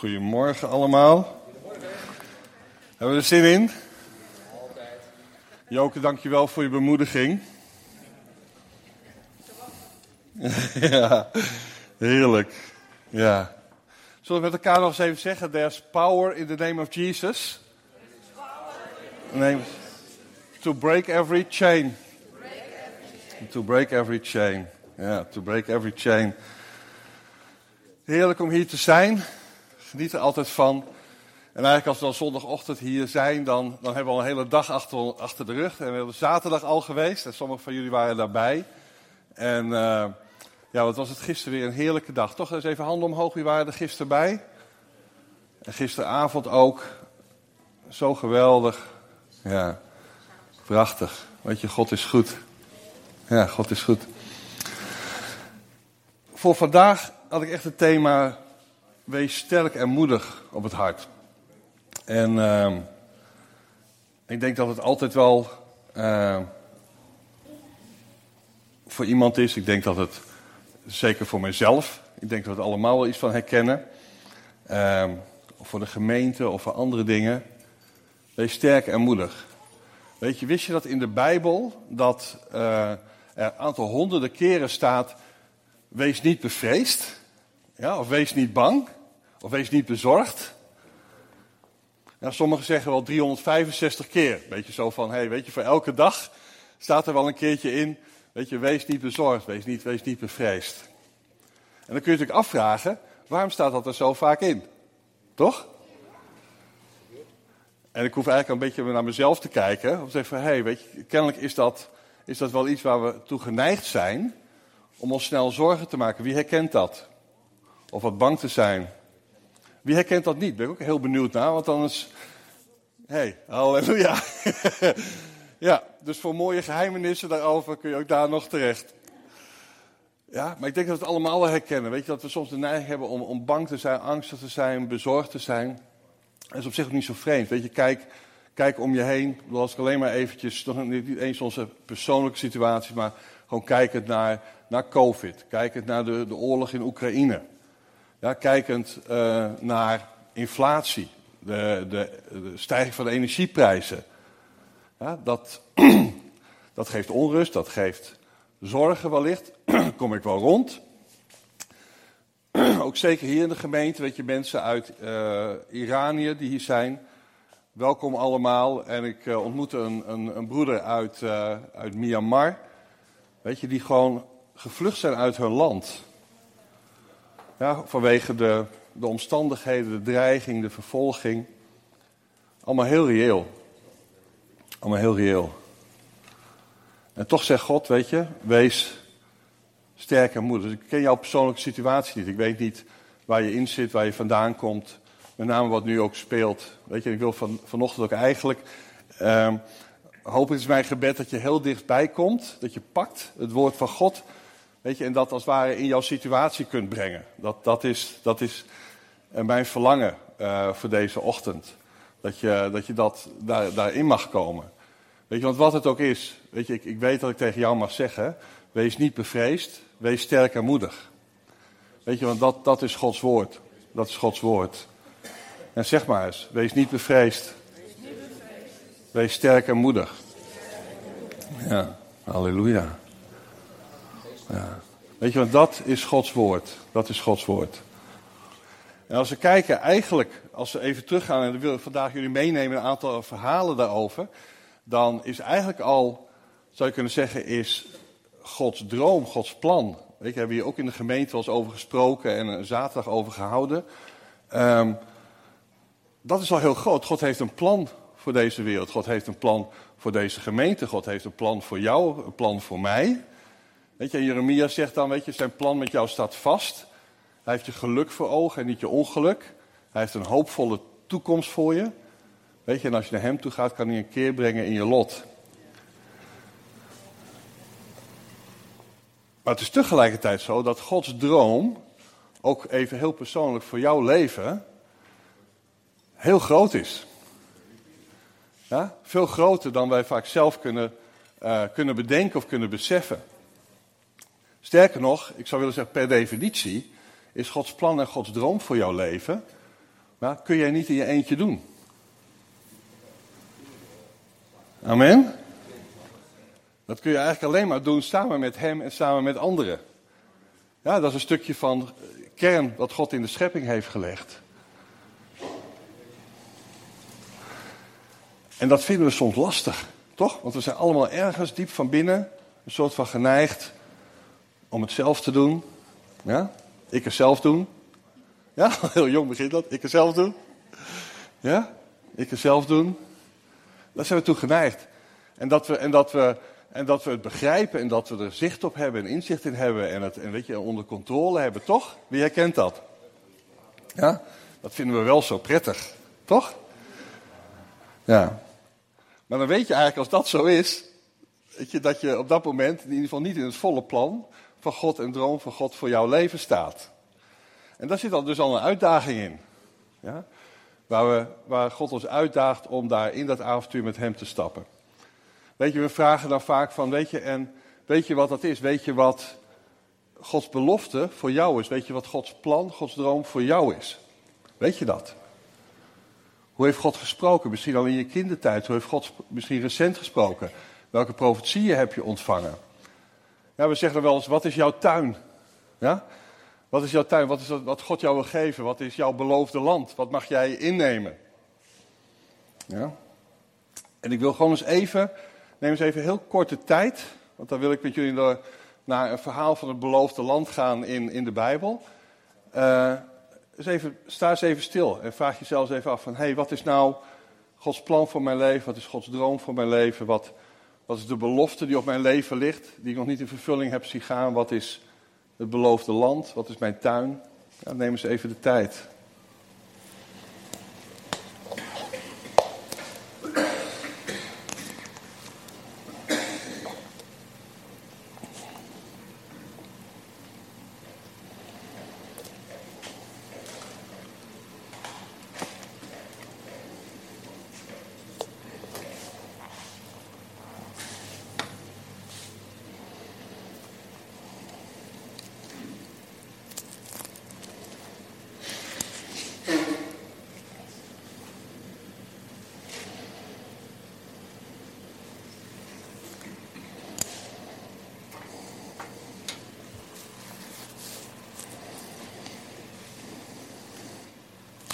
Goedemorgen allemaal. Hebben we er zin in? Altijd. Joke, dankjewel voor je bemoediging. ja, heerlijk. Ja. Zullen we met elkaar nog eens even zeggen: There's power in the name of Jesus. Name, to break every chain. To break every chain. Ja, to break every chain. Heerlijk om hier te zijn. Geniet er altijd van. En eigenlijk als we dan zondagochtend hier zijn, dan, dan hebben we al een hele dag achter, achter de rug. En we hebben zaterdag al geweest en sommigen van jullie waren daarbij. En uh, ja, wat was het gisteren weer een heerlijke dag. Toch eens even handen omhoog, wie waren er gisteren bij? En gisteravond ook. Zo geweldig. Ja, prachtig. Weet je, God is goed. Ja, God is goed. Voor vandaag had ik echt het thema wees sterk en moedig op het hart. En uh, ik denk dat het altijd wel uh, voor iemand is. Ik denk dat het zeker voor mezelf. Ik denk dat we het allemaal wel iets van herkennen. Of voor de gemeente of voor andere dingen. Wees sterk en moedig. Weet je, wist je dat in de Bijbel dat uh, er een aantal honderden keren staat: wees niet bevreesd? Ja, of wees niet bang. Of wees niet bezorgd. Sommigen zeggen wel 365 keer. Beetje zo van, hey, weet je, voor elke dag staat er wel een keertje in. Weet je, wees niet bezorgd, wees niet, wees niet bevreesd. En dan kun je natuurlijk afvragen, waarom staat dat er zo vaak in? Toch? En ik hoef eigenlijk een beetje naar mezelf te kijken. Om te zeggen van, hey, weet je, kennelijk is dat, is dat wel iets waar we toe geneigd zijn. Om ons snel zorgen te maken. Wie herkent dat? Of wat bang te zijn. Wie herkent dat niet? Ben ik ook heel benieuwd naar, want anders. Hey, halleluja. ja, dus voor mooie geheimenissen daarover kun je ook daar nog terecht. Ja, maar ik denk dat we het allemaal herkennen. Weet je, dat we soms de neiging hebben om, om bang te zijn, angstig te zijn, bezorgd te zijn. Dat is op zich ook niet zo vreemd. Weet je, kijk, kijk om je heen. Als ik alleen maar eventjes, niet eens onze persoonlijke situatie, maar gewoon kijkend naar, naar COVID. Kijkend naar de, de oorlog in Oekraïne. Ja, kijkend uh, naar inflatie, de, de, de, stijging van de energieprijzen. Dat, dat geeft onrust, dat geeft zorgen wellicht. Kom ik wel rond. Ook zeker hier in de gemeente, weet je, mensen uit uh, Iranië die hier zijn. Welkom allemaal. En ik uh, ontmoette een, een, een, broeder uit, uit Myanmar. Weet je, die gewoon gevlucht zijn uit hun land. Ja, vanwege de, de omstandigheden, de dreiging, de vervolging. Allemaal heel reëel. Allemaal heel reëel. En toch zegt God, weet je, wees sterk en moedig. Ik ken jouw persoonlijke situatie niet. Ik weet niet waar je in zit, waar je vandaan komt. Met name wat nu ook speelt. Weet je, ik wil van, vanochtend ook eigenlijk. Uh, hopelijk is mijn gebed dat je heel dichtbij komt. Dat je pakt het woord van God. Weet je, en dat als het ware in jouw situatie kunt brengen. Dat, dat is, dat is eh, mijn verlangen uh, voor deze ochtend. Dat je dat, dat daar, daarin mag komen. Weet je, want wat het ook is. Weet je, ik, ik weet dat ik tegen jou mag zeggen. Wees niet bevreesd. Wees sterk en moedig. Weet je, want dat, dat is Gods woord. Dat is Gods woord. En zeg maar eens. Wees niet bevreesd. Wees sterk en moedig. Ja, halleluja. Ja. Weet je, want dat is Gods woord. Dat is Gods woord. En als we kijken, eigenlijk, als we even teruggaan, en dan wil ik vandaag jullie meenemen een aantal verhalen daarover, dan is eigenlijk al, zou je kunnen zeggen, is Gods droom, Gods plan. Weet je, hebben we hier ook in de gemeente wel eens over gesproken en een zaterdag over gehouden. Um, dat is al heel groot. God heeft een plan voor deze wereld. God heeft een plan voor deze gemeente. God heeft een plan voor jou, een plan voor mij. Weet je, Jeremia zegt dan, weet je, zijn plan met jou staat vast. Hij heeft je geluk voor ogen en niet je ongeluk. Hij heeft een hoopvolle toekomst voor je. Weet je, en als je naar hem toe gaat, kan hij een keer brengen in je lot. Maar het is tegelijkertijd zo dat Gods droom, ook even heel persoonlijk voor jouw leven, heel groot is. Ja? Veel groter dan wij vaak zelf kunnen, uh, kunnen bedenken of kunnen beseffen. Sterker nog, ik zou willen zeggen per definitie, is Gods plan en Gods droom voor jouw leven Maar kun jij niet in je eentje doen. Amen? Dat kun je eigenlijk alleen maar doen samen met Hem en samen met anderen. Ja, dat is een stukje van kern wat God in de schepping heeft gelegd. En dat vinden we soms lastig, toch? Want we zijn allemaal ergens diep van binnen een soort van geneigd om het zelf te doen. Ja? Ik er zelf doen. Ja, heel jong begint dat. Ik er zelf doen. Ja? Ik er zelf doen. Daar zijn we toe geneigd. En dat we, en dat we, en dat we het begrijpen en dat we er zicht op hebben en inzicht in hebben en het en weet je, onder controle hebben, toch? Wie herkent dat? Ja? Dat vinden we wel zo prettig, toch? Ja. Maar dan weet je eigenlijk als dat zo is, weet je, dat je op dat moment in ieder geval niet in het volle plan van God en droom van God voor jouw leven staat. En daar zit dan dus al een uitdaging in. Ja? Waar, we, waar God ons uitdaagt om daar in dat avontuur met Hem te stappen. Weet je, we vragen dan vaak van, weet je, en weet je wat dat is? Weet je wat Gods belofte voor jou is? Weet je wat Gods plan, Gods droom voor jou is? Weet je dat? Hoe heeft God gesproken? Misschien al in je kindertijd. Hoe heeft God misschien recent gesproken? Welke profetieën heb je ontvangen? Ja, we zeggen wel eens, wat is jouw tuin? Ja? Wat is jouw tuin? Wat is wat God jou wil geven? Wat is jouw beloofde land? Wat mag jij innemen? Ja? En ik wil gewoon eens even, neem eens even heel korte tijd, want dan wil ik met jullie naar een verhaal van het beloofde land gaan in, in de Bijbel. Eens even, sta eens even stil en vraag jezelf even af van, hé, hey, wat is nou Gods plan voor mijn leven? Wat is Gods droom voor mijn leven? Wat, wat is de belofte die op mijn leven ligt, die ik nog niet in vervulling heb zien gaan? Wat is het beloofde land? Wat is mijn tuin? Ja, neem eens even de tijd.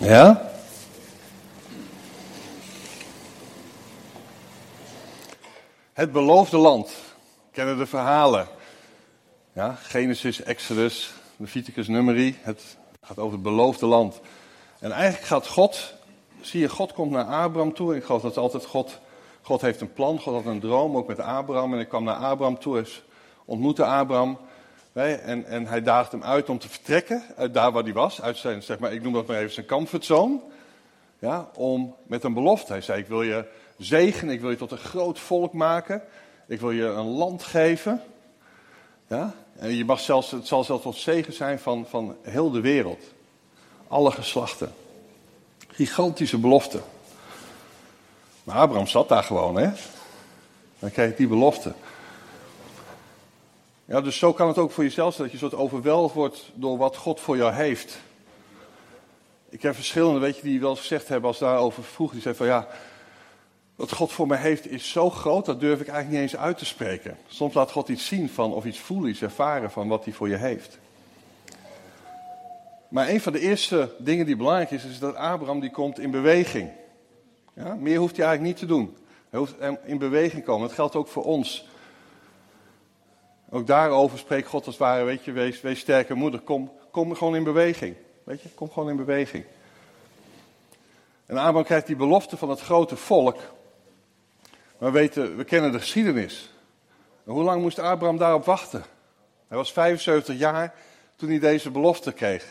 Ja? Het beloofde land. kennen de verhalen. Ja, Genesis, Exodus, Leviticus, Numeri. Het gaat over het beloofde land. En eigenlijk gaat God, zie je, God komt naar Abraham toe. Ik geloof dat altijd God, God heeft een plan, God had een droom, ook met Abraham. En ik kwam naar Abraham toe, dus ontmoette Abraham. En, en hij daagde hem uit om te vertrekken uit daar waar hij was, uit zijn, zeg maar, ik noem dat maar even zijn comfortzone. Ja, om met een belofte. Hij zei: Ik wil je zegenen, ik wil je tot een groot volk maken, ik wil je een land geven. Ja, en je mag zelfs, het zal zelfs tot zegen zijn van, van heel de wereld. Alle geslachten. Gigantische belofte. Maar Abraham zat daar gewoon, hè? Dan krijg je die belofte. Ja, dus zo kan het ook voor jezelf zijn, dat je soort overweldigd wordt door wat God voor jou heeft. Ik heb verschillende, weet je, die wel gezegd hebben als daarover vroeg. Die zeiden van ja, wat God voor mij heeft is zo groot, dat durf ik eigenlijk niet eens uit te spreken. Soms laat God iets zien van, of iets voelen, iets ervaren van wat hij voor je heeft. Maar een van de eerste dingen die belangrijk is, is dat Abraham die komt in beweging. Ja, meer hoeft hij eigenlijk niet te doen. Hij hoeft in beweging komen. Dat geldt ook voor ons. Ook daarover spreekt God als ware, weet je, wees, wees sterke moeder. Kom, kom gewoon in beweging. Weet je, kom gewoon in beweging. En Abraham krijgt die belofte van het grote volk. Maar we, weten, we kennen de geschiedenis. En hoe lang moest Abraham daarop wachten? Hij was 75 jaar toen hij deze belofte kreeg.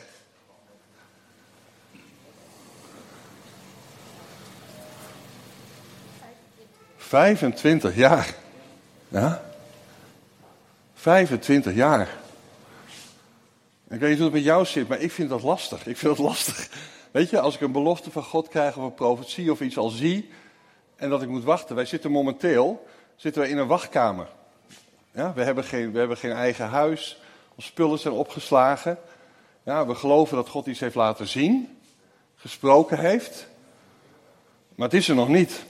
Vijfentwintig jaar. Ja? 25 jaar. Ik weet niet hoe het met jou zit, maar ik vind dat lastig. Ik vind dat lastig. Weet je, als ik een belofte van God krijg of een profetie of iets al zie en dat ik moet wachten. Wij zitten momenteel zitten we in een wachtkamer. Ja, we, hebben geen, we hebben geen eigen huis. Onze spullen zijn opgeslagen. Ja, we geloven dat God iets heeft laten zien. gesproken heeft. Maar het is er nog niet.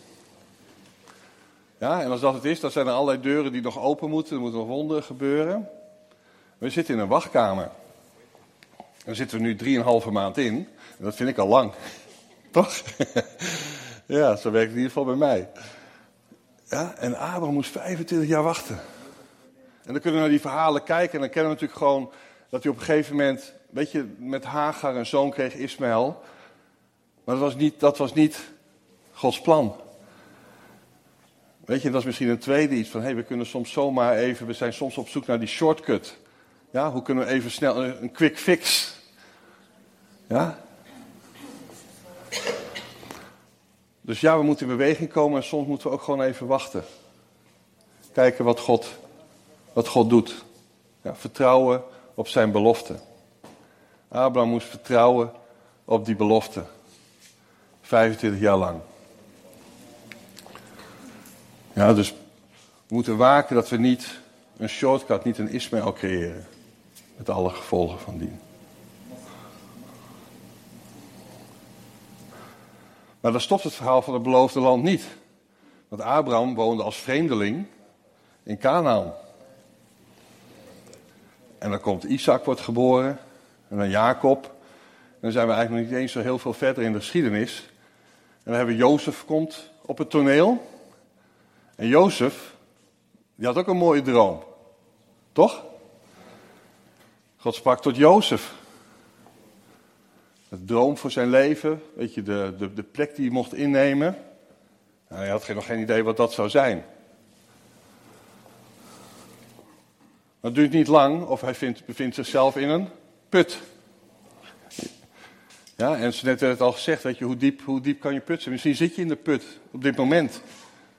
Ja, en als dat het is, dan zijn er allerlei deuren die nog open moeten. Er moeten nog wonderen gebeuren. We zitten in een wachtkamer. Daar zitten we nu drieënhalve maand in. En dat vind ik al lang. Toch? ja, zo werkt het in ieder geval bij mij. Ja, en Abraham moest 25 jaar wachten. En dan kunnen we naar die verhalen kijken. En dan kennen we natuurlijk gewoon dat hij op een gegeven moment, weet je, met Hagar een zoon kreeg, Ismaël. Maar dat was niet, dat was niet Gods plan. Weet je, dat is misschien een tweede iets van, hey, we kunnen soms zomaar even, we zijn soms op zoek naar die shortcut. Ja, hoe kunnen we even snel een quick fix? Ja? Dus ja, we moeten in beweging komen en soms moeten we ook gewoon even wachten. Kijken wat God, wat God doet. Ja, vertrouwen op zijn belofte. Abraham moest vertrouwen op die belofte. 25 jaar lang. Ja, dus we moeten waken dat we niet een shortcut, niet een Ismaël creëren. Met alle gevolgen van dien. Maar dan stopt het verhaal van het beloofde land niet. Want Abraham woonde als vreemdeling in Canaan. En dan komt Isaac, wordt geboren. En dan Jacob. En dan zijn we eigenlijk nog niet eens zo heel veel verder in de geschiedenis. En dan hebben we Jozef komt op het toneel. En Jozef, die had ook een mooie droom. Toch? God sprak tot Jozef. Het droom voor zijn leven, weet je, de, de, de plek die hij mocht innemen. Nou, hij had nog geen idee wat dat zou zijn. Maar het duurt niet lang of hij vindt, bevindt zichzelf in een put. Ja, en ze net het al gezegd, weet je, hoe diep, hoe diep kan je put? Misschien zit je in de put op dit moment.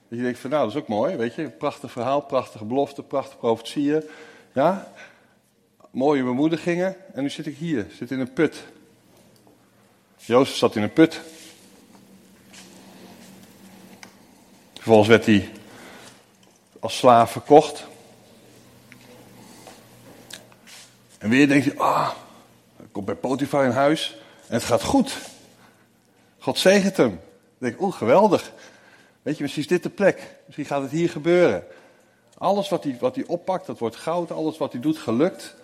Dat je denkt van, nou, dat is ook mooi, weet je. Prachtig verhaal, prachtige belofte, prachtige profetieën. Ja, mooie bemoedigingen. En nu zit ik hier, zit in een put. Jozef zat in een put. Vervolgens werd hij als slaaf verkocht. En weer denk je, ah, hij komt bij Potifar in huis en het gaat goed. God zegent hem. Dan denk ik, oeh, geweldig. Weet je, misschien is dit de plek. Misschien gaat het hier gebeuren. Alles wat hij, wat hij oppakt, dat wordt goud. Alles wat hij doet, gelukt.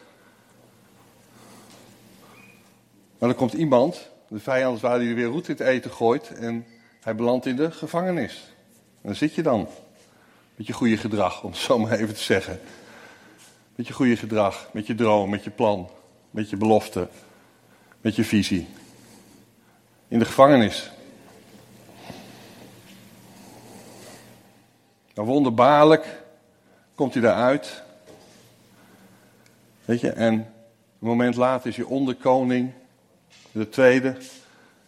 Maar dan komt iemand, de vijand waar hij weer roet in het eten gooit. En hij belandt in de gevangenis. En dan zit je dan. Met je goede gedrag, om het zo maar even te zeggen. Met je goede gedrag, met je droom, met je plan, met je belofte, met je visie. In de gevangenis. Maar wonderbaarlijk komt hij daaruit. Weet je, en een moment later is hij onderkoning, de tweede,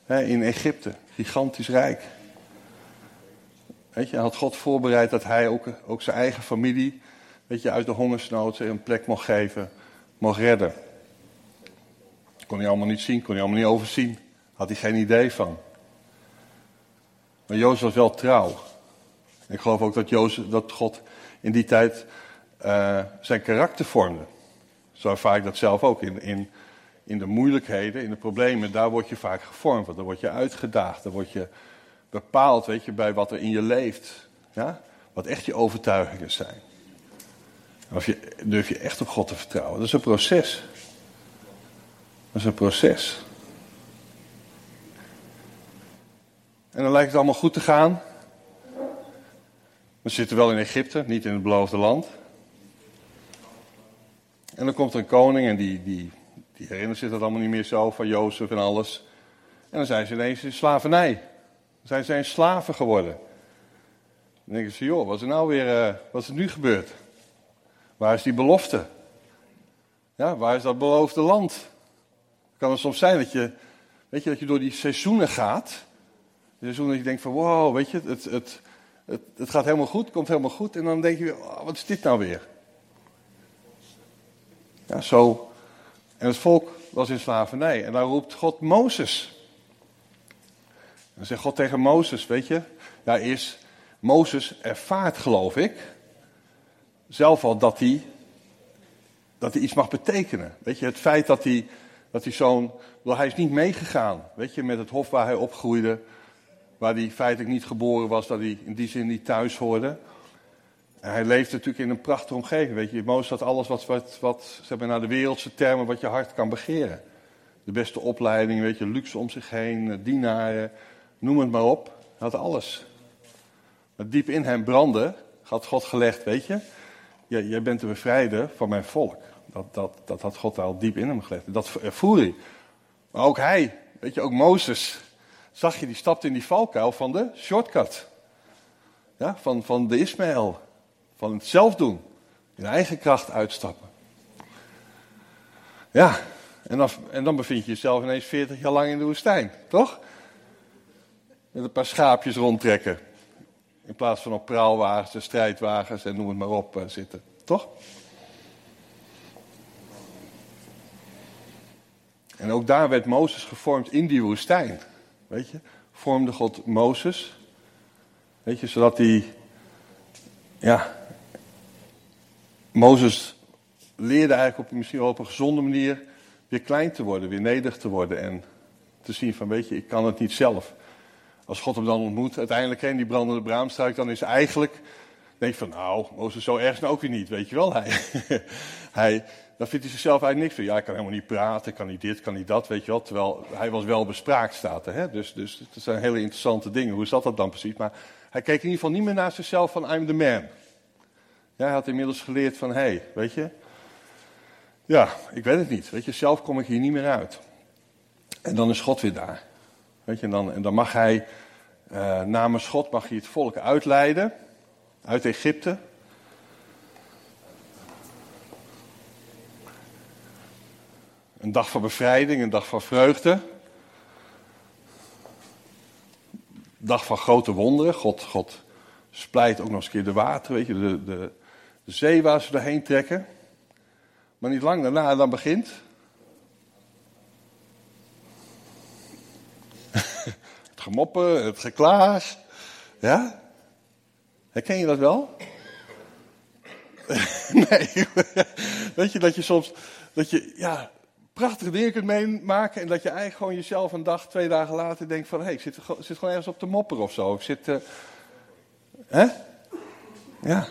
hè, in Egypte. Gigantisch rijk. Weet je, had God voorbereid dat hij ook, ook zijn eigen familie, weet je, uit de hongersnood een plek mocht geven, mocht redden. Kon hij allemaal niet zien, kon hij allemaal niet overzien. Had hij geen idee van. Maar Jozef was wel trouw. Ik geloof ook dat, Jozef, dat God in die tijd uh, zijn karakter vormde. Zo ervaar ik dat zelf ook. In, in, in de moeilijkheden, in de problemen, daar word je vaak gevormd. Want dan word je uitgedaagd, dan word je bepaald weet je, bij wat er in je leeft. Ja? Wat echt je overtuigingen zijn. Of je, durf je echt op God te vertrouwen. Dat is een proces. Dat is een proces. En dan lijkt het allemaal goed te gaan. We zitten wel in Egypte, niet in het beloofde land. En dan komt er een koning en die, die, die herinnert zich dat allemaal niet meer zo van Jozef en alles. En dan zijn ze ineens in slavernij. Dan zijn ze slaven geworden. Dan denken ze, joh, wat is er nou weer, uh, wat is er nu gebeurd? Waar is die belofte? Ja, waar is dat beloofde land? Kan het soms zijn dat je, weet je, dat je door die seizoenen gaat. De seizoenen dat je denkt van, wow, weet je, het, het, het, gaat helemaal goed, komt helemaal goed. En dan denk je, oh, wat is dit nou weer? Ja, zo. En het volk was in slavernij. En dan roept God Mozes. En dan zegt God tegen Mozes, weet je, ja, is Mozes ervaart, geloof ik, zelf al dat hij, dat hij iets mag betekenen. Weet je, het feit dat hij, Dat hij zo'n. Hij is niet meegegaan, weet je, met het hof waar hij opgroeide. Waar hij feitelijk niet geboren was, dat hij in die zin niet thuis hoorde. En hij leefde natuurlijk in een prachtige omgeving. Weet je, Mozes had alles wat, wat, wat zeg maar, naar de wereldse termen, wat je hart kan begeren. De beste opleiding, weet je, luxe om zich heen, dienaren, noem het maar op. Hij had alles. Maar diep in hem brandde, had God gelegd, weet je. Jij bent de bevrijder van mijn volk. Dat, dat, dat had God al diep in hem gelegd. Dat ervoer hij. Maar ook hij, weet je, ook Mozes. Zag je, die stapte in die valkuil van de shortcut. Ja, van, van de Ismaël. Van het zelf doen. In eigen kracht uitstappen. Ja, en dan, en dan bevind je jezelf ineens 40 jaar lang in de woestijn, toch? Met een paar schaapjes rondtrekken. In plaats van op praalwagens en strijdwagens en noem het maar op uh, zitten, toch? En ook daar werd Mozes gevormd in die woestijn. Vormde God Mozes. Weet je, zodat hij, ja, Mozes leerde eigenlijk op, misschien wel op een gezonde manier weer klein te worden, weer nederig te worden en te zien van, weet je, ik kan het niet zelf. Als God hem dan ontmoet, uiteindelijk in die brandende braamstruik, dan is eigenlijk, denk van, nou, Mozes zo erg nou ook weer niet, weet je wel. Hij, hij, dan vindt hij zichzelf eigenlijk niks van, ja, ik kan helemaal niet praten, kan niet dit, kan niet dat, weet je wel. Terwijl hij was wel bespraakt, staat er. Hè? Dus, dus dat zijn hele interessante dingen. Hoe zat dat dan precies? Maar hij keek in ieder geval niet meer naar zichzelf van, I'm the man. Ja, hij had inmiddels geleerd van, hé, hey, weet je, ja, ik weet het niet. Weet je, zelf kom ik hier niet meer uit. En dan is God weer daar. Weet je, en dan, en dan mag hij uh, namens God mag hij het volk uitleiden uit Egypte. Een dag van bevrijding, een dag van vreugde. Een dag van grote wonderen. God, God splijt ook nog eens een keer de water, weet je, de, de, de zee waar ze doorheen trekken. Maar niet lang daarna, dan begint gemoppen, het geklaag. Ja? Herken je dat wel? nee. Weet je dat je soms dat je ja, prachtige dingen kunt meemaken en dat je eigenlijk gewoon jezelf een dag, twee dagen later denkt van hé, hey, ik zit, zit gewoon ergens op de mopper of zo. Ik zit. Uh... Hè? Ja.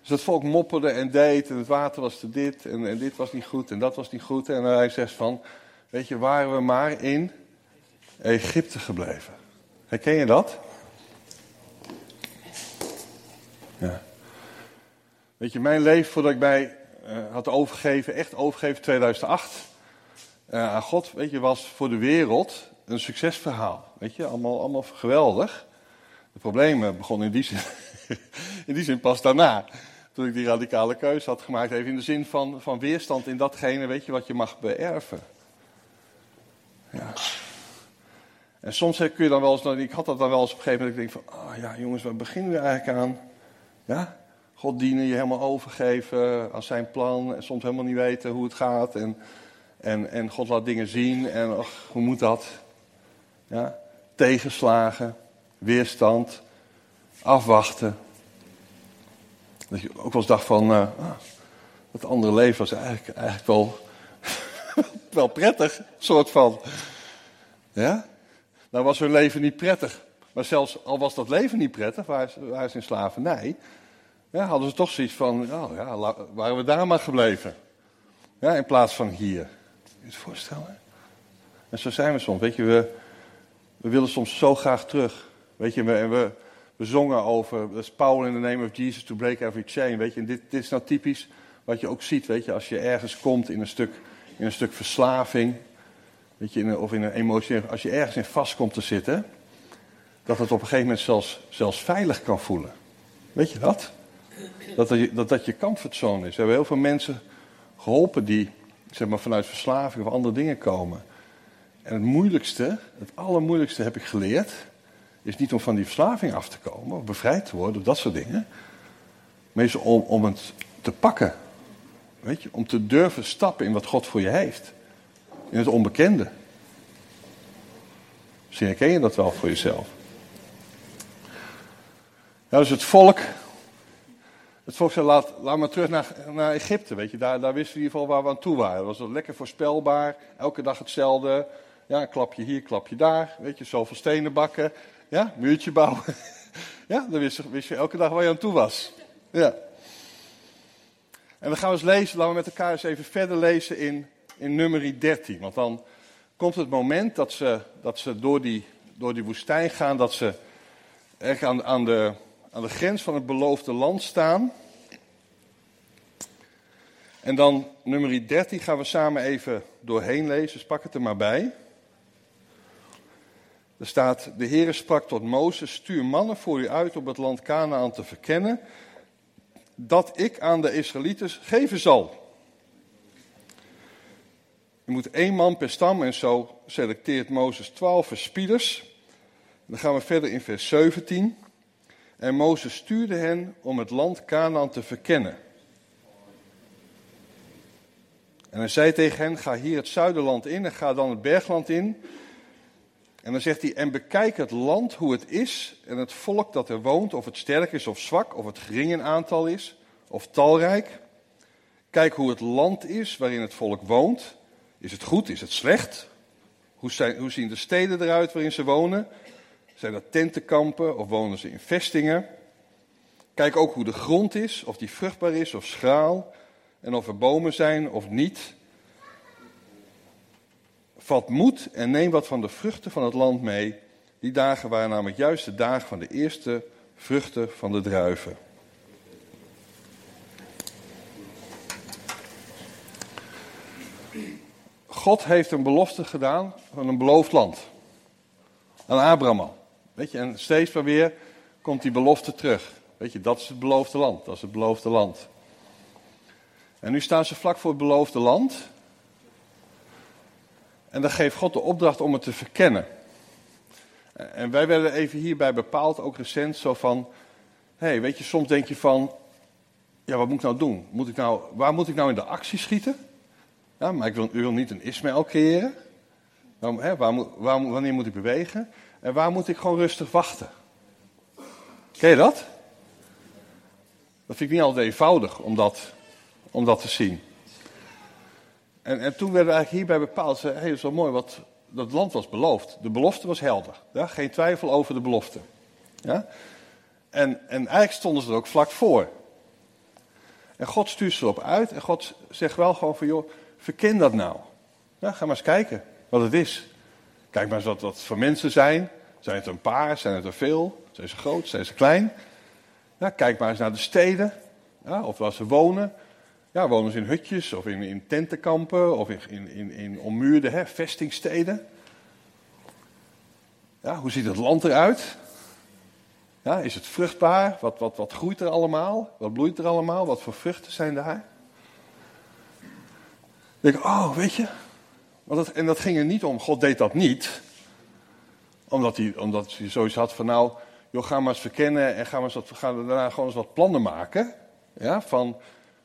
Dus dat volk mopperde en deed en het water was te dit en, en dit was niet goed en dat was niet goed. En hij zegt van, Weet je, waren we maar in Egypte gebleven. Herken je dat? Ja. Weet je, mijn leven voordat ik mij uh, had overgegeven, echt overgegeven 2008, uh, eh, aan God, weet je, was voor de wereld een succesverhaal. Weet je, allemaal, allemaal geweldig. De problemen begonnen in die zin, in die zin pas daarna. Toen ik die radicale keuze had gemaakt, even in de zin van, van weerstand in datgene, weet je, wat je mag beërven. Ja. En soms kun je dan wel eens, ik had dat dan wel eens op een gegeven moment, ik denk van, oh ja jongens, waar beginnen we eigenlijk aan? Ja, God dienen, je helemaal overgeven aan zijn plan en soms helemaal niet weten hoe het gaat. En, en, en God laat dingen zien en ach, hoe moet dat? Ja, tegenslagen, weerstand, afwachten. Dat je ook wel eens dacht van, uh, het andere leven was eigenlijk, eigenlijk wel wel prettig, soort van. Ja? Nou was hun leven niet prettig. Maar zelfs al was dat leven niet prettig, waar ze in slavernij, ja, hadden ze toch zoiets van, oh ja, waren we daar maar gebleven. Ja, in plaats van hier. Kun je het voorstellen? En zo zijn we soms. Weet je, we, we willen soms zo graag terug. Weet je, we, we, we zongen over, dat is in the name of Jesus to break every chain. Weet je, en dit, dit is nou typisch wat je ook ziet, weet je, als je ergens komt in een stuk in een stuk verslaving, weet je, in of in een emotie, als je ergens in vast komt te zitten, dat het op een gegeven moment zelfs, zelfs veilig kan voelen. Weet je dat? Dat dat, dat, dat je comfortzone is. We hebben heel veel mensen geholpen die zeg maar, vanuit verslaving of andere dingen komen. En het moeilijkste, het allermoeilijkste heb ik geleerd, is niet om van die verslaving af te komen, of bevrijd te worden, of dat soort dingen. Maar is om, om het te pakken. Weet je, om te durven stappen in wat God voor je heeft. In het onbekende. Misschien herken je dat wel voor jezelf. Ja, dus het volk Het volk laat, laat maar terug naar, naar Egypte, weet je. Daar, daar wisten we in ieder geval waar we aan toe waren. Dat was lekker voorspelbaar, elke dag hetzelfde. Ja, klapje hier, klapje daar, weet je, zoveel stenen bakken. Ja, muurtje bouwen. ja, dan wist je elke dag waar je aan toe was. Ja. En dan gaan we eens lezen, laten we met elkaar eens even verder lezen in, in nummer 13. Want dan komt het moment dat ze, dat ze door, die, door die woestijn gaan, dat ze echt aan, aan, de, aan de grens van het beloofde land staan. En dan nummer 13 gaan we samen even doorheen lezen, dus pak het er maar bij. Er staat, de Heere sprak tot Mozes, stuur mannen voor u uit om het land Canaan te verkennen, dat ik aan de Israëlieten geven zal. Je moet één man per stam en zo selecteert Mozes twaalf verspieders. Dan gaan we verder in vers 17. En Mozes stuurde hen om het land Canaan te verkennen. En hij zei tegen hen, ga hier het zuiderland in en ga dan het bergland in. En dan zegt hij, en bekijk het land hoe het is en het volk dat er woont, of het sterk is of zwak, of het gering in aantal is, of talrijk. Kijk hoe het land is waarin het volk woont. Is het goed, is het slecht? Hoe, zijn, hoe zien de steden eruit waarin ze wonen? Zijn dat tentenkampen of wonen ze in vestingen? Kijk ook hoe de grond is, of die vruchtbaar is of schraal, en of er bomen zijn of niet. Vat moed en neem wat van de vruchten van het land mee. Die dagen waren namelijk juist de dagen van de eerste vruchten van de druiven. God heeft een belofte gedaan van een beloofd land. Aan Abraham. Weet je, en steeds maar weer komt die belofte terug. Weet je, dat is het beloofde land. Dat is het beloofde land. En nu staan ze vlak voor het beloofde land. En dan geeft God de opdracht om het te verkennen. En wij werden even hierbij bepaald, ook recent, zo van... Hé, hey, weet je, soms denk je van... Ja, wat moet ik nou doen? Moet ik nou, waar moet ik nou in de actie schieten? Ja, maar ik wil, u niet een Ismaël creëren. Waarom, hè, waar, waar, wanneer moet ik bewegen? En waar moet ik gewoon rustig wachten? Ken je dat? Dat vind ik niet altijd eenvoudig om dat, om dat te zien. En, en toen werden we eigenlijk hierbij bepaald, hé, hey, dat is wel mooi, wat, dat land was beloofd. De belofte was helder. Ja? Geen twijfel over de belofte. Ja? En, en eigenlijk stonden ze er ook vlak voor. En God stuurt ze erop uit en God zegt wel gewoon van, joh, verken dat nou. Ja, ga maar eens kijken wat het is. Kijk maar eens wat dat voor mensen zijn. Zijn het een paar? Zijn het er veel? Zijn ze groot? Zijn ze klein? Kijk maar eens naar de steden. Of waar ze wonen. Ja, wonen ze in hutjes of in, in tentenkampen of in, in, in, in ommuurde hè, vestingsteden? Ja, hoe ziet het land eruit? Ja, is het vruchtbaar? Wat, wat, wat groeit er allemaal? Wat bloeit er allemaal? Wat voor vruchten zijn daar? Dan denk ik, oh, weet je. Want dat, en dat ging er niet om. God deed dat niet. Omdat hij, omdat hij zoiets had van, nou, joh, ga maar eens verkennen en ga, maar eens wat, ga daarna gewoon eens wat plannen maken. Ja, van,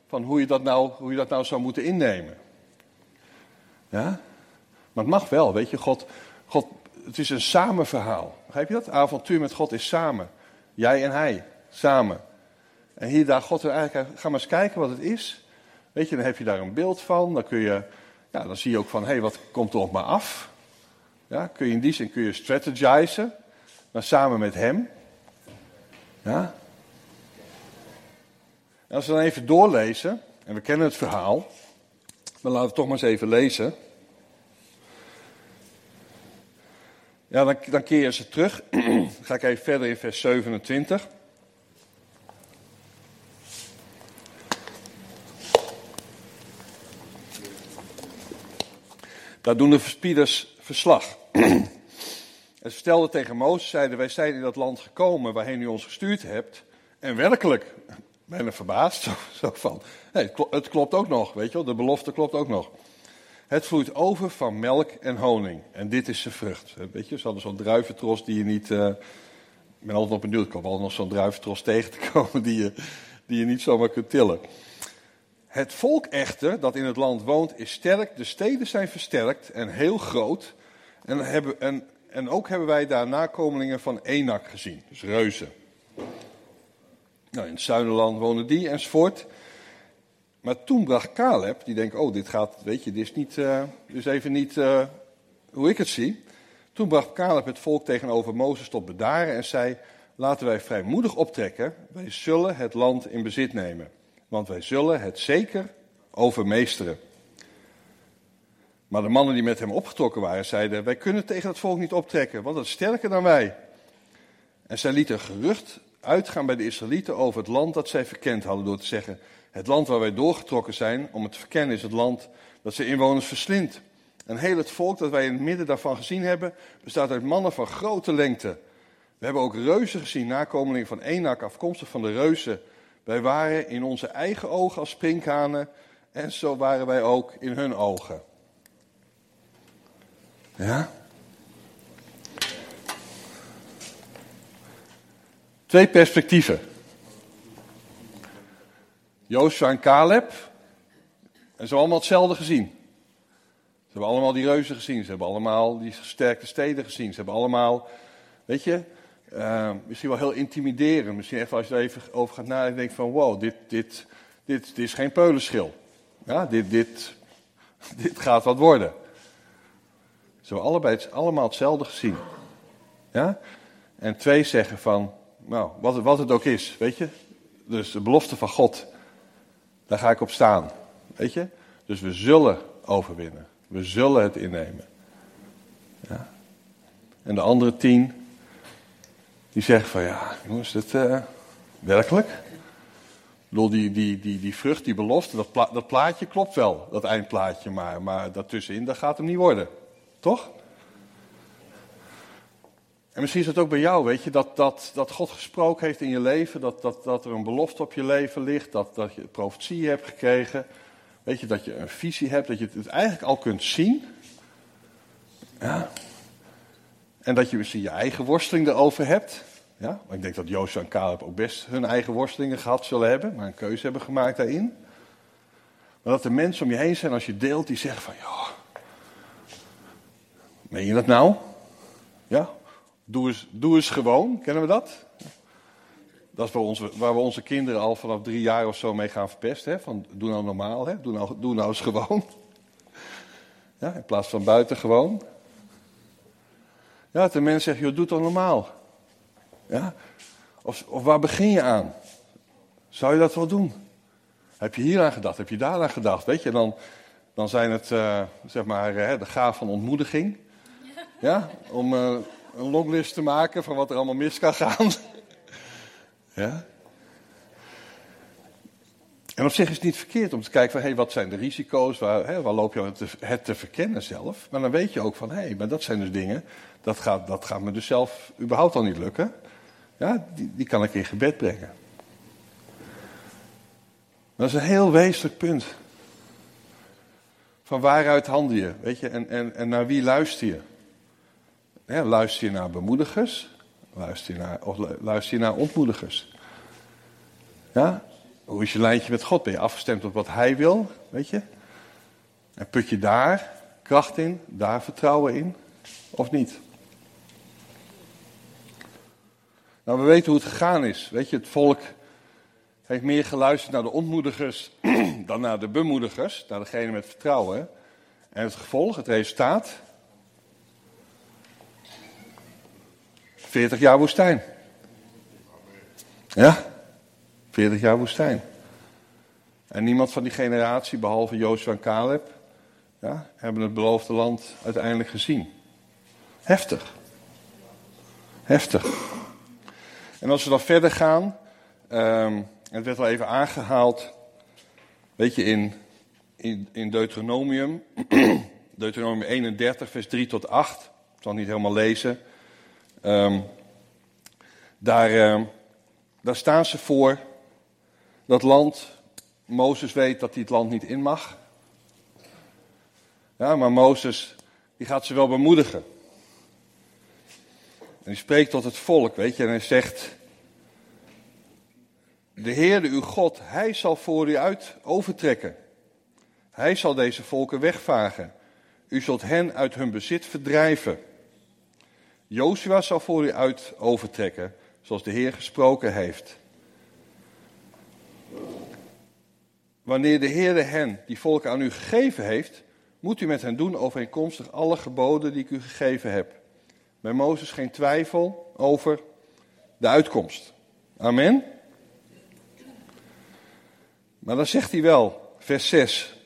van hoe, je dat nou, hoe je dat nou zou moeten innemen. Ja? Maar het mag wel, weet je. God, God, het is een samenverhaal. Begrijp je dat? Avontuur met God is samen. Jij en hij, samen. En hier daar God er eigenlijk, ga maar eens kijken wat het is. Weet je, dan heb je daar een beeld van. Dan kun je, ja, dan zie je ook van, hé, hey, wat komt er op me af? Ja, kun je in die zin kun je strategizen, maar samen met hem. Ja. Als we dan even doorlezen, en we kennen het verhaal, maar laten we het toch maar eens even lezen. Ja, dan, dan keer je ze terug. ga ik even verder in vers 27. Daar doen de verspieders verslag. en ze vertelden tegen Mozes, zeiden, wij zijn in dat land gekomen waarheen u ons gestuurd hebt. En werkelijk, bijna verbaasd, zo, van, hey, het klopt ook nog, weet je wel, de belofte klopt ook nog. Het vloeit over van melk en honing. En dit is zijn vrucht. Weet je, ze hadden zo'n druiventros die je niet. Uh, ik ben altijd op benieuwd. Ik hoop wel nog zo'n druiventros tegen te komen die je, die je niet zomaar kunt tillen. Het volk echter dat in het land woont is sterk, de steden zijn versterkt en heel groot. En, hebben, en, ook hebben wij daar nakomelingen van Enak gezien, dus reuzen. Nou, in het Zuiderland wonen die enzovoort. Maar toen bracht Caleb, die denkt, oh, dit gaat, weet je, dit is, niet, uh, dit is even niet uh, hoe ik het zie. Toen bracht Caleb het volk tegenover Mozes tot bedaren en zei, laten wij vrijmoedig optrekken, wij zullen het land in bezit nemen. Want wij zullen het zeker overmeesteren. Maar de mannen die met hem opgetrokken waren, zeiden: Wij kunnen tegen het volk niet optrekken, want dat is sterker dan wij. En zij lieten gerucht uitgaan bij de Israëlieten over het land dat zij verkend hadden, door te zeggen: Het land waar wij doorgetrokken zijn om het te verkennen is het land dat zijn inwoners verslindt. En heel het volk dat wij in het midden daarvan gezien hebben, bestaat uit mannen van grote lengte. We hebben ook reuzen gezien, nakomelingen van Enak, afkomstig van de reuzen. Wij waren in onze eigen ogen als sprinkhanen en zo waren wij ook in hun ogen. Ja? Twee perspectieven. Joshua en Caleb. En ze hebben allemaal hetzelfde gezien. Ze hebben allemaal die reuzen gezien. Ze hebben allemaal die sterke steden gezien. Ze hebben allemaal, weet je, uh, misschien wel heel intimiderend. Misschien even als je er even over gaat nadenken, denk van wow, dit, dit, dit, dit is geen peulenschil. Ja, dit, dit, dit gaat wat worden. Ze hebben allebei allemaal hetzelfde gezien. Ja? En twee zeggen van, nou, wat, wat het ook is, weet je. Dus de belofte van God, daar ga ik op staan. Weet je? Dus we zullen overwinnen. We zullen het innemen. Ja? En de andere tien, die zeggen van, ja, jongens, het, uh, werkelijk? Bedoel, die, die, die, die vrucht, die belofte, dat, dat plaatje klopt wel, dat eindplaatje maar. Maar daartussenin, dat gaat hem niet worden. Toch? En misschien is het ook bij jou, weet je, dat, dat, dat God gesproken heeft in je leven, dat, dat, dat er een belofte op je leven ligt, dat, dat je profetie hebt gekregen, weet je, dat je een visie hebt, dat je het eigenlijk al kunt zien. Ja. En dat je misschien je eigen worsteling erover hebt. Ja, ik denk dat Jozef en Caleb ook best hun eigen worstelingen gehad zullen hebben, maar een keuze hebben gemaakt daarin. Maar dat er mensen om je heen zijn als je deelt die zeggen van, ja, Meen je dat nou? Ja? Doe eens, doe eens gewoon, kennen we dat? Dat is waar, onze, waar we onze kinderen al vanaf drie jaar of zo mee gaan verpesten. Hè? Van, doe nou normaal, hè? Doe, nou, doe nou eens gewoon. Ja, in plaats van buiten gewoon. Ja, de mens zegt, joh, doe toch normaal. Ja? Of, of waar begin je aan? Zou je dat wel doen? Heb je hier aan gedacht? Heb je daar aan gedacht? Weet je, dan, dan zijn het, uh, zeg maar, uh, de gaaf van ontmoediging. Ja, om uh, een longlist te maken van wat er allemaal mis kan gaan. ja. En op zich is het niet verkeerd om te kijken van, hé, wat zijn de risico's, waar, waar loop je het te, het te verkennen zelf. Maar dan weet je ook van, hé, maar dat zijn dus dingen, dat gaat, dat gaat me dus zelf überhaupt al niet lukken. Ja, die, die kan ik in gebed brengen. Dat is een heel wezenlijk punt. Van waaruit handel je, weet je, en, en, en naar wie luister je? luister je naar bemoedigers? Luister je naar, of luister je naar ontmoedigers? Ja? Hoe is je lijntje met God? Ben je afgestemd op wat Hij wil? Weet je? En put je daar kracht in, daar vertrouwen in? Of niet? Nou, we weten hoe het gegaan is. Weet je, het volk heeft meer geluisterd naar de ontmoedigers dan naar de bemoedigers, naar degene met vertrouwen. En het gevolg, het resultaat, 40 jaar woestijn. Ja, 40 jaar woestijn. En niemand van die generatie, behalve Jozef en Caleb, ja, hebben het beloofde land uiteindelijk gezien. Heftig. Heftig. En als we dan verder gaan, um, het werd al even aangehaald, weet je, in, in, in Deuteronomium, Deuteronomium 31, vers 3 tot 8, ik zal het niet helemaal lezen. Um, daar, uh, daar staan ze voor. Dat land, Mozes weet dat hij het land niet in mag. Ja, maar Mozes, die gaat ze wel bemoedigen. En die spreekt tot het volk, weet je, en hij zegt: De Heerde uw God, hij zal voor u uit overtrekken. Hij zal deze volken wegvagen. U zult hen uit hun bezit verdrijven. Joshua zal voor u uit overtrekken, zoals de Heer gesproken heeft. Wanneer de Heerde hen, die volk aan u gegeven heeft, moet u met hen doen overeenkomstig alle geboden die ik u gegeven heb. Bij Mozes geen twijfel over de uitkomst. Amen. Maar dan zegt hij wel, vers 6.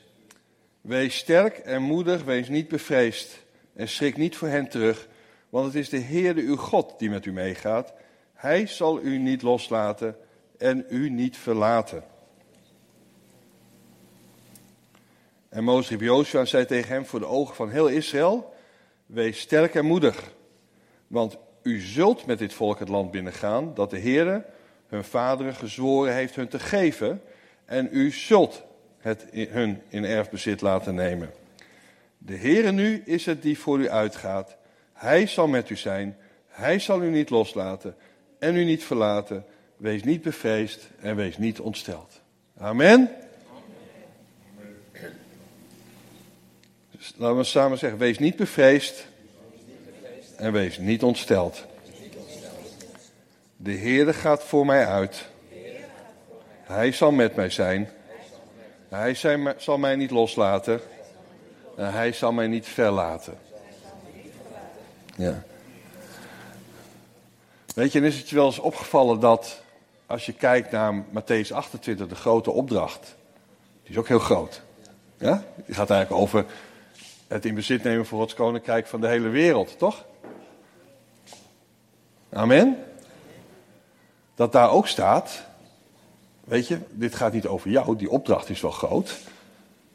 Wees sterk en moedig, wees niet bevreesd en schrik niet voor hen terug, want het is de Heerde uw God die met u meegaat. Hij zal u niet loslaten en u niet verlaten. En Mozes riep Joshua zei tegen hem voor de ogen van heel Israël, wees sterk en moedig, want u zult met dit volk het land binnengaan dat de Heere hun vaderen gezworen heeft hun te geven en u zult het hun in erfbezit laten nemen. De Heere nu is het die voor u uitgaat. Hij zal met u zijn, hij zal u niet loslaten en u niet verlaten. Wees niet bevreesd en wees niet ontsteld. Amen. Dus laten we samen zeggen, wees niet bevreesd en wees niet ontsteld. De Heere gaat voor mij uit. Hij zal met mij zijn. Hij zal mij niet loslaten. En hij zal mij niet verlaten. Ja. Weet je, en is het je wel eens opgevallen dat als je kijkt naar Matthäus 28, de grote opdracht, die is ook heel groot. Ja? Die gaat eigenlijk over het in bezit nemen voor Gods koninkrijk van de hele wereld, toch? Amen. Dat daar ook staat, weet je, dit gaat niet over jou, die opdracht is wel groot.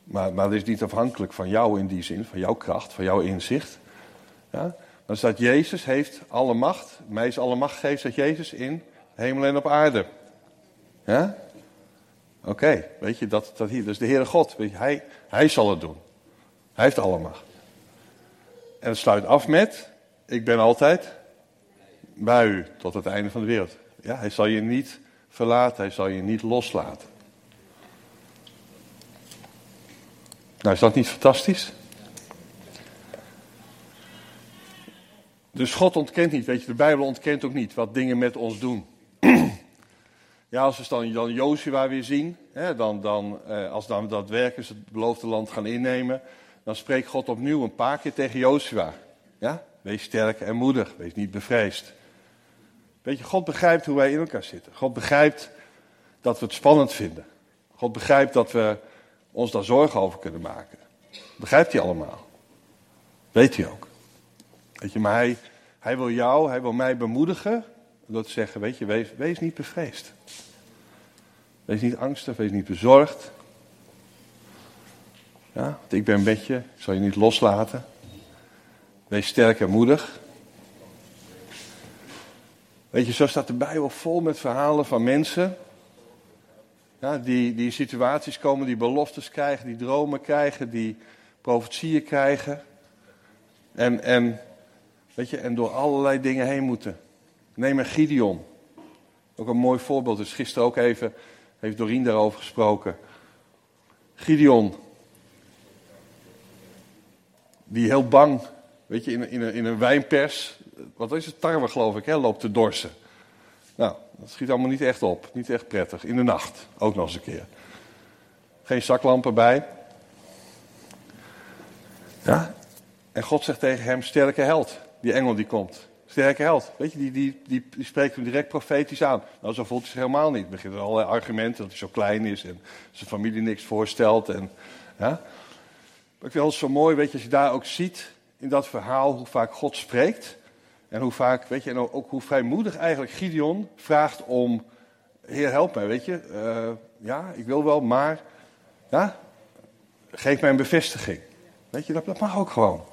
Maar, maar het is niet afhankelijk van jou in die zin, van jouw kracht, van jouw inzicht. Ja? Dan staat Jezus heeft alle macht, mij is alle macht gegeven, staat Jezus in hemel en op aarde. Ja? Oké, weet je, dat, dat hier, dus de Heere God, weet je, hij, hij zal het doen. Hij heeft alle macht. En het sluit af met, ik ben altijd bij u tot het einde van de wereld. Ja, hij zal je niet verlaten, hij zal je niet loslaten. Nou, is dat niet fantastisch? Dus God ontkent niet, weet je, de Bijbel ontkent ook niet wat dingen met ons doen. ja, als we dan, dan Joshua weer zien, hè, dan, dan, eh, als dan daadwerkelijk het beloofde land gaan innemen, dan spreekt God opnieuw een paar keer tegen Joshua. Ja? Wees sterk en moedig, wees niet bevreesd. Weet je, God begrijpt hoe wij in elkaar zitten. God begrijpt dat we het spannend vinden. God begrijpt dat we ons daar zorgen over kunnen maken. Begrijpt hij allemaal. Weet hij ook. Weet je, maar hij, hij wil jou, hij wil mij bemoedigen. Door te zeggen, weet je, wees, niet bevreesd. Wees niet angstig, wees niet bezorgd. Ja, want ik ben met je, ik zal je niet loslaten. Wees sterk en moedig. Weet je, zo staat de Bijbel vol met verhalen van mensen. Ja, die, die situaties komen, die beloftes krijgen, die dromen krijgen, die profetieën krijgen. En, en, weet je, en door allerlei dingen heen moeten. Neem een Gideon. Ook een mooi voorbeeld. Dus gisteren ook even, heeft Dorien daarover gesproken. Gideon. Die heel bang, weet je, in, in, een, in een wijnpers wat is het, tarwe geloof ik, hè, loopt te dorsen. Nou, dat schiet allemaal niet echt op, niet echt prettig. In de nacht, ook nog eens een keer. Geen zaklampen bij. Ja, en God zegt tegen hem, sterke held. Die engel die komt. Sterke held. Weet je, die, die, die, spreekt hem direct profetisch aan. Nou, zo voelt hij zich helemaal niet. Er beginnen allerlei argumenten dat hij zo klein is en zijn familie niks voorstelt. En. Maar ik vind het zo mooi, weet je, als je daar ook ziet in dat verhaal hoe vaak God spreekt. En hoe vaak, weet je, en ook hoe vrijmoedig eigenlijk Gideon vraagt om, Heer help mij, weet je. Uh, ja, ik wil wel, maar, ja, geef mij een bevestiging. Weet je, dat, dat mag ook gewoon.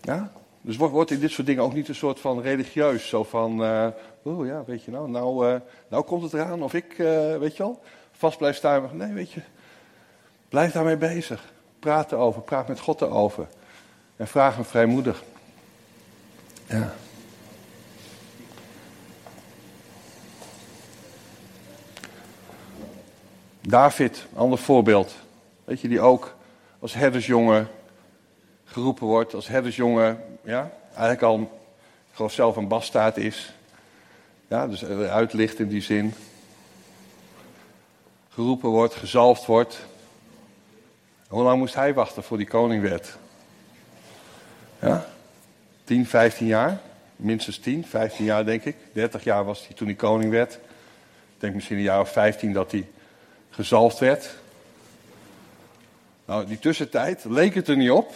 Ja, dus wordt, in dit soort dingen ook niet een soort van religieus, zo van, uh, oh ja, weet je nou, nou, uh, nou komt het eraan of ik, weet je wel, vast blijf staan. Nee, weet je, blijf daarmee bezig. Praat erover, praat met God erover. En vraag hem vrijmoedig. Ja. David, ander voorbeeld. Weet je, die ook als herdersjongen geroepen wordt. Als herdersjongen, ja, eigenlijk al, ik geloof zelf een bastaard is. Ja, dus eruit ligt in die zin. geroepen wordt, gezalfd wordt. Hoe lang moest hij wachten voor die koning werd? Ja? 10, 15 jaar? Minstens 10, 15 jaar denk ik. 30 jaar was hij toen hij koning werd. Ik denk misschien een jaar of 15 dat hij gezalfd werd. Nou, die tussentijd leek het er niet op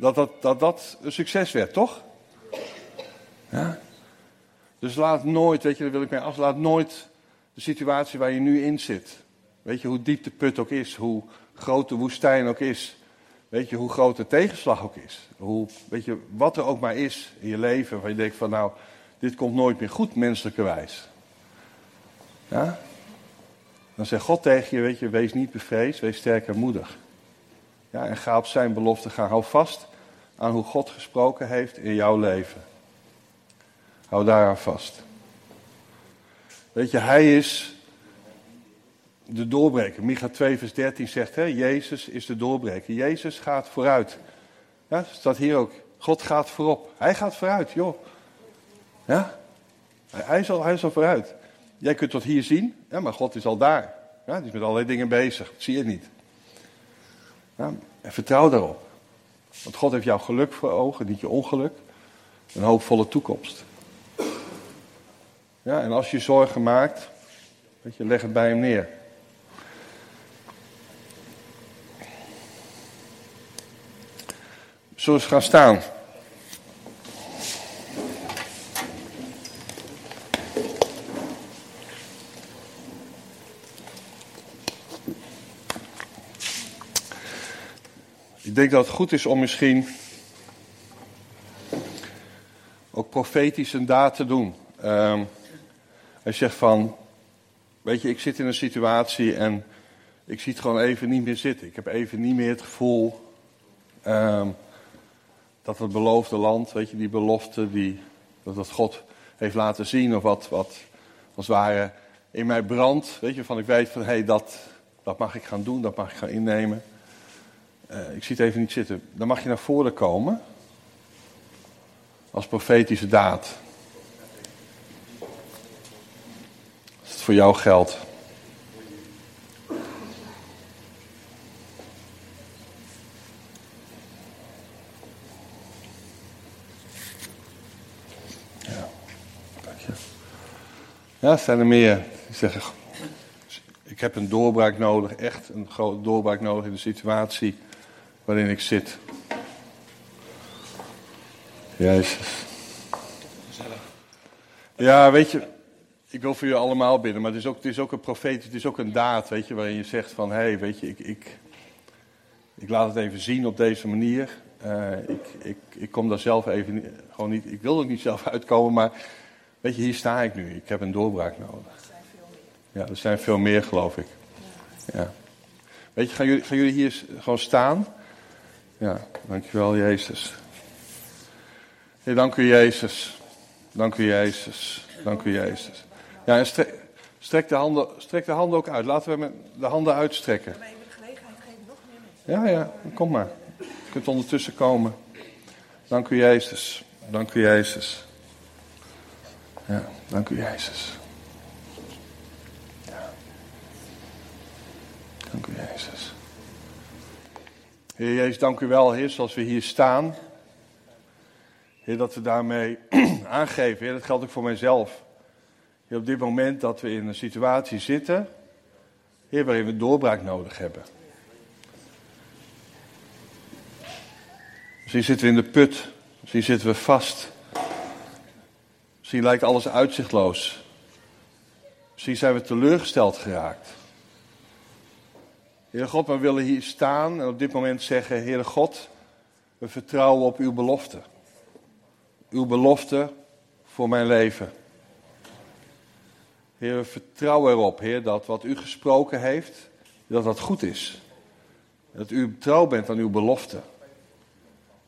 dat dat, dat, dat een succes werd, toch? Ja? Dus laat nooit, weet je, daar wil ik mee af, laat nooit de situatie waar je nu in zit. Weet je, hoe diep de put ook is, hoe groot de woestijn ook is. Weet je, hoe groot de tegenslag ook is. Hoe, weet je, wat er ook maar is in je leven, waar je denkt van nou, dit komt nooit meer goed, menselijkerwijs. Ja? Dan zegt God tegen je, weet je, wees niet bevreesd, wees sterk en moedig. Ja, en ga op zijn belofte gaan. Hou vast aan hoe God gesproken heeft in jouw leven. Hou daaraan vast. Weet je, hij is de doorbreker. Micha 2 vers 13 zegt, hè, Jezus is de doorbreker. Jezus gaat vooruit. Ja, staat hier ook. God gaat voorop. Hij gaat vooruit, joh. Ja? Hij is al, hij is al vooruit. Jij kunt tot hier zien, maar God is al daar. Ja, die is met allerlei dingen bezig. Dat zie je niet. Ja, en vertrouw daarop. Want God heeft jouw geluk voor ogen, niet je ongeluk. Een hoopvolle toekomst. Ja, en als je zorgen maakt, weet je, leg het bij hem neer. Zullen we gaan staan? Denk dat het goed is om misschien ook profetisch een daad te doen. Um, hij zegt van, weet je, ik zit in een situatie en ik zie het gewoon even niet meer zitten. Ik heb even niet meer het gevoel um, dat het beloofde land, weet je, die belofte, die, dat dat God heeft laten zien of wat, wat als het ware in mij brandt. Weet je, van ik weet van, hé, hey, dat, dat mag ik gaan doen, dat mag ik gaan innemen. Uh, ik zie het even niet zitten. Dan mag je naar voren komen als profetische daad. Als het voor jou geldt. Ja, dank je. Ja, zijn er meer die zeggen: Ik heb een doorbraak nodig, echt een grote doorbraak nodig in de situatie waarin ik zit. Jezus. Ja, weet je, ik wil voor jullie allemaal bidden, maar het is ook, het is ook een profeet, het is ook een daad, weet je, waarin je zegt van, hé, hey, weet je, ik, ik, ik laat het even zien op deze manier. Uh, ik, ik, ik kom daar zelf even gewoon niet, ik wil er niet zelf uitkomen, maar weet je, hier sta ik nu. Ik heb een doorbraak nodig. Ja, er zijn veel meer, geloof ik. Ja. Weet je, gaan jullie, gaan jullie hier gewoon staan? Ja, dankjewel Jezus. Hey, dank u Jezus. Dank u Jezus. Dank u Jezus. Ja, en strek, strek, de handen, strek de handen ook uit. Laten we de handen uitstrekken. Ja, ja, kom maar. Je kunt ondertussen komen. Dank u Jezus. Dank u Jezus. Ja, dank u Jezus. Ja. Dank u Jezus. Heer Jezus, dank u wel, Heer, zoals we hier staan. Heer, dat we daarmee aangeven. Dat geldt ook voor mijzelf. Op dit moment dat we in een situatie zitten, waarin we doorbraak nodig hebben. Misschien zitten we in de put. Misschien zitten we vast. Misschien lijkt alles uitzichtloos. Misschien zijn we teleurgesteld geraakt. Heere God, we willen hier staan en op dit moment zeggen, Heere God, we vertrouwen op uw belofte. Uw belofte voor mijn leven. Heer, we vertrouwen erop, Heer, dat wat u gesproken heeft, dat dat goed is. Dat u trouw bent aan uw belofte.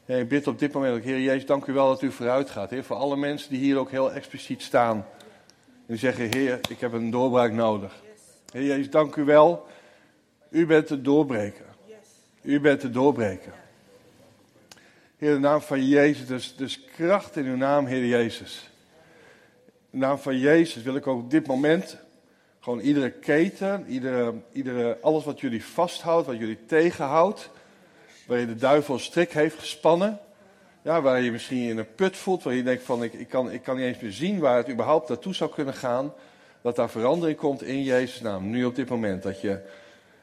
Heer, ik bid op dit moment, Heer Jezus, dank u wel dat u vooruit gaat. Heer, voor alle mensen die hier ook heel expliciet staan. En zeggen, Heer, ik heb een doorbraak nodig. Heer Jezus, dank u wel u bent de doorbreker. U bent de doorbreker. Heer, in de naam van Jezus, dus, dus kracht in uw naam, Heer Jezus. In de naam van Jezus wil ik ook op dit moment Gewoon iedere keten, iedere, iedere, alles wat jullie vasthoudt, wat jullie tegenhoudt. Waar je de duivel een strik heeft gespannen. Ja, waar je misschien in een put voelt, waar je denkt van ik, ik, kan, ik kan niet eens meer zien waar het überhaupt naartoe zou kunnen gaan. Dat daar verandering komt in Jezus' naam. Nu op dit moment. Dat je,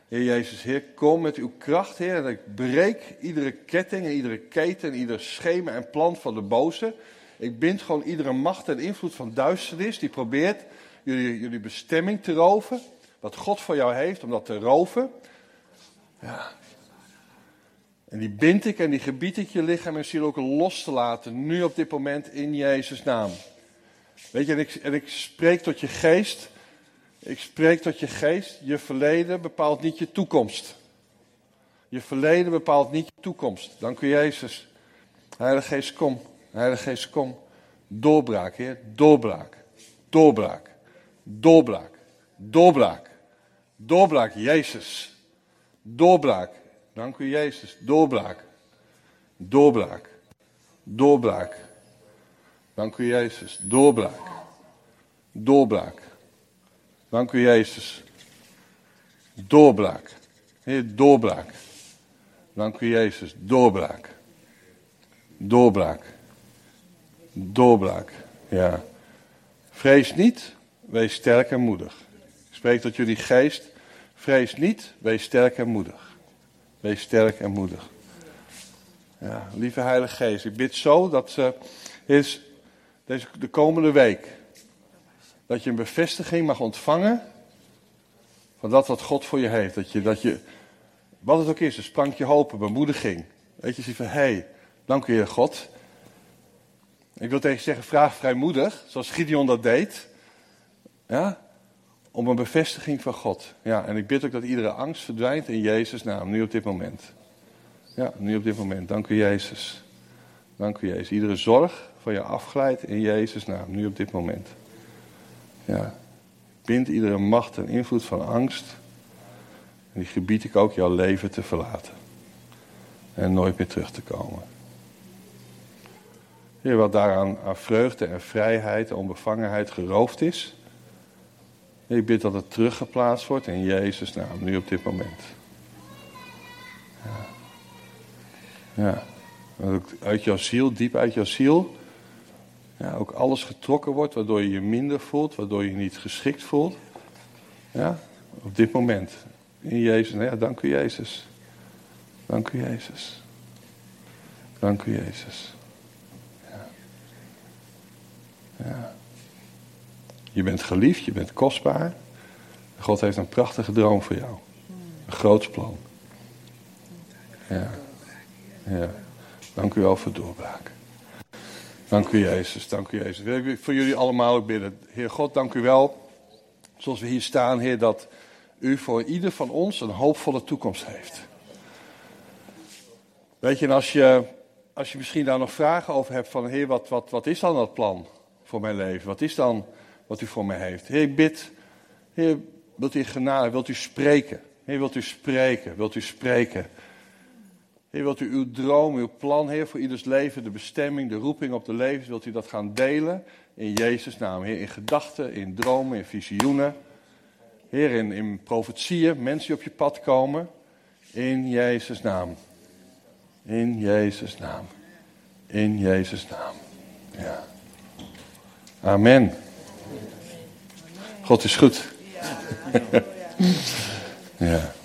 Heer Jezus, Heer, kom met uw kracht, Heer. En ik breek iedere ketting en iedere keten en ieder schema en plan van de boze. Ik bind gewoon iedere macht en invloed van duisternis die probeert jullie, jullie bestemming te roven. Wat God voor jou heeft om dat te roven. Ja. En die bind ik en die gebied ik je lichaam en ziel ook los te laten. Nu op dit moment in Jezus' naam. Weet je, en ik, en ik spreek tot je geest. Ik spreek tot je geest. Je verleden bepaalt niet je toekomst. Je verleden bepaalt niet je toekomst. Dank u Jezus. Heilige Geest, kom. Heilige Geest, kom. Doorbraak, Heer. Doorbraak. Doorbraak. Doorbraak. Doorbraak. Doorbraak, Jezus. Doorbraak. Dank u, Jezus. Doorbraak. Doorbraak. Doorbraak. Dank u, Jezus. Doorbraak. Doorbraak. Dank u, Jezus. Doorbraak. Heer, doorbraak. Dank u, Jezus. Doorbraak. Doorbraak. Doorbraak. Ja. Vrees niet, wees sterk en moedig. Ik spreek tot jullie geest. Vrees niet, wees sterk en moedig. Wees sterk en moedig. Ja, lieve Heilige Geest, ik bid zo dat ze is deze, de komende week dat je een bevestiging mag ontvangen van dat wat God voor je heeft. Dat je, dat je wat het ook is, een sprankje hoop, een bemoediging. Weet je, zie van, hé, hey, dank u Heer God. Ik wil tegen je zeggen, vraag vrijmoedig, zoals Gideon dat deed. Ja, om een bevestiging van God. Ja, en ik bid ook dat iedere angst verdwijnt in Jezus' naam, nu op dit moment. Ja, nu op dit moment. Dank u Jezus. Dank u Jezus. Iedere zorg van je afglijdt in Jezus' naam, nu op dit moment. Ja. Bind iedere macht en invloed van angst. En die gebied ik ook jouw leven te verlaten. En nooit meer terug te komen. Heer, wat daaraan aan vreugde en vrijheid en onbevangenheid geroofd is. Ik bid dat het teruggeplaatst wordt in Jezus' naam, nu op dit moment. Ja. ja. Uit jouw ziel, diep uit jouw ziel, ja, ook alles getrokken wordt, waardoor je je minder voelt, waardoor je je niet geschikt voelt. Ja, op dit moment. In Jezus. Nou ja, dank u Jezus. Dank u Jezus. Dank u Jezus. Ja. ja. Je bent geliefd, je bent kostbaar. God heeft een prachtige droom voor jou. Een groot plan. Ja. ja. Dank u wel voor doorbraak. Dank u Jezus, dank u Jezus. Wil ik voor jullie allemaal ook bidden. Heer God, dank u wel. Zoals we hier staan, Heer, dat u voor ieder van ons een hoopvolle toekomst heeft. Weet je, en als je, als je misschien daar nog vragen over hebt van, Heer, wat, wat, wat is dan dat plan voor mijn leven? Wat is dan wat u voor mij heeft? Heer, ik bid, Heer, wilt u genade, wilt u spreken? Heer, wilt u spreken, wilt u spreken? Heer, wilt u uw droom, uw plan, Heer, voor ieders leven, de bestemming, de roeping op de levens, wilt u dat gaan delen in Jezus' naam. Heer, in gedachten, in dromen, in visioenen. Heer, in, in profetieën, mensen die op je pad komen. In Jezus' naam. In Jezus' naam. In Jezus' naam. Ja. Amen. God is goed. ja.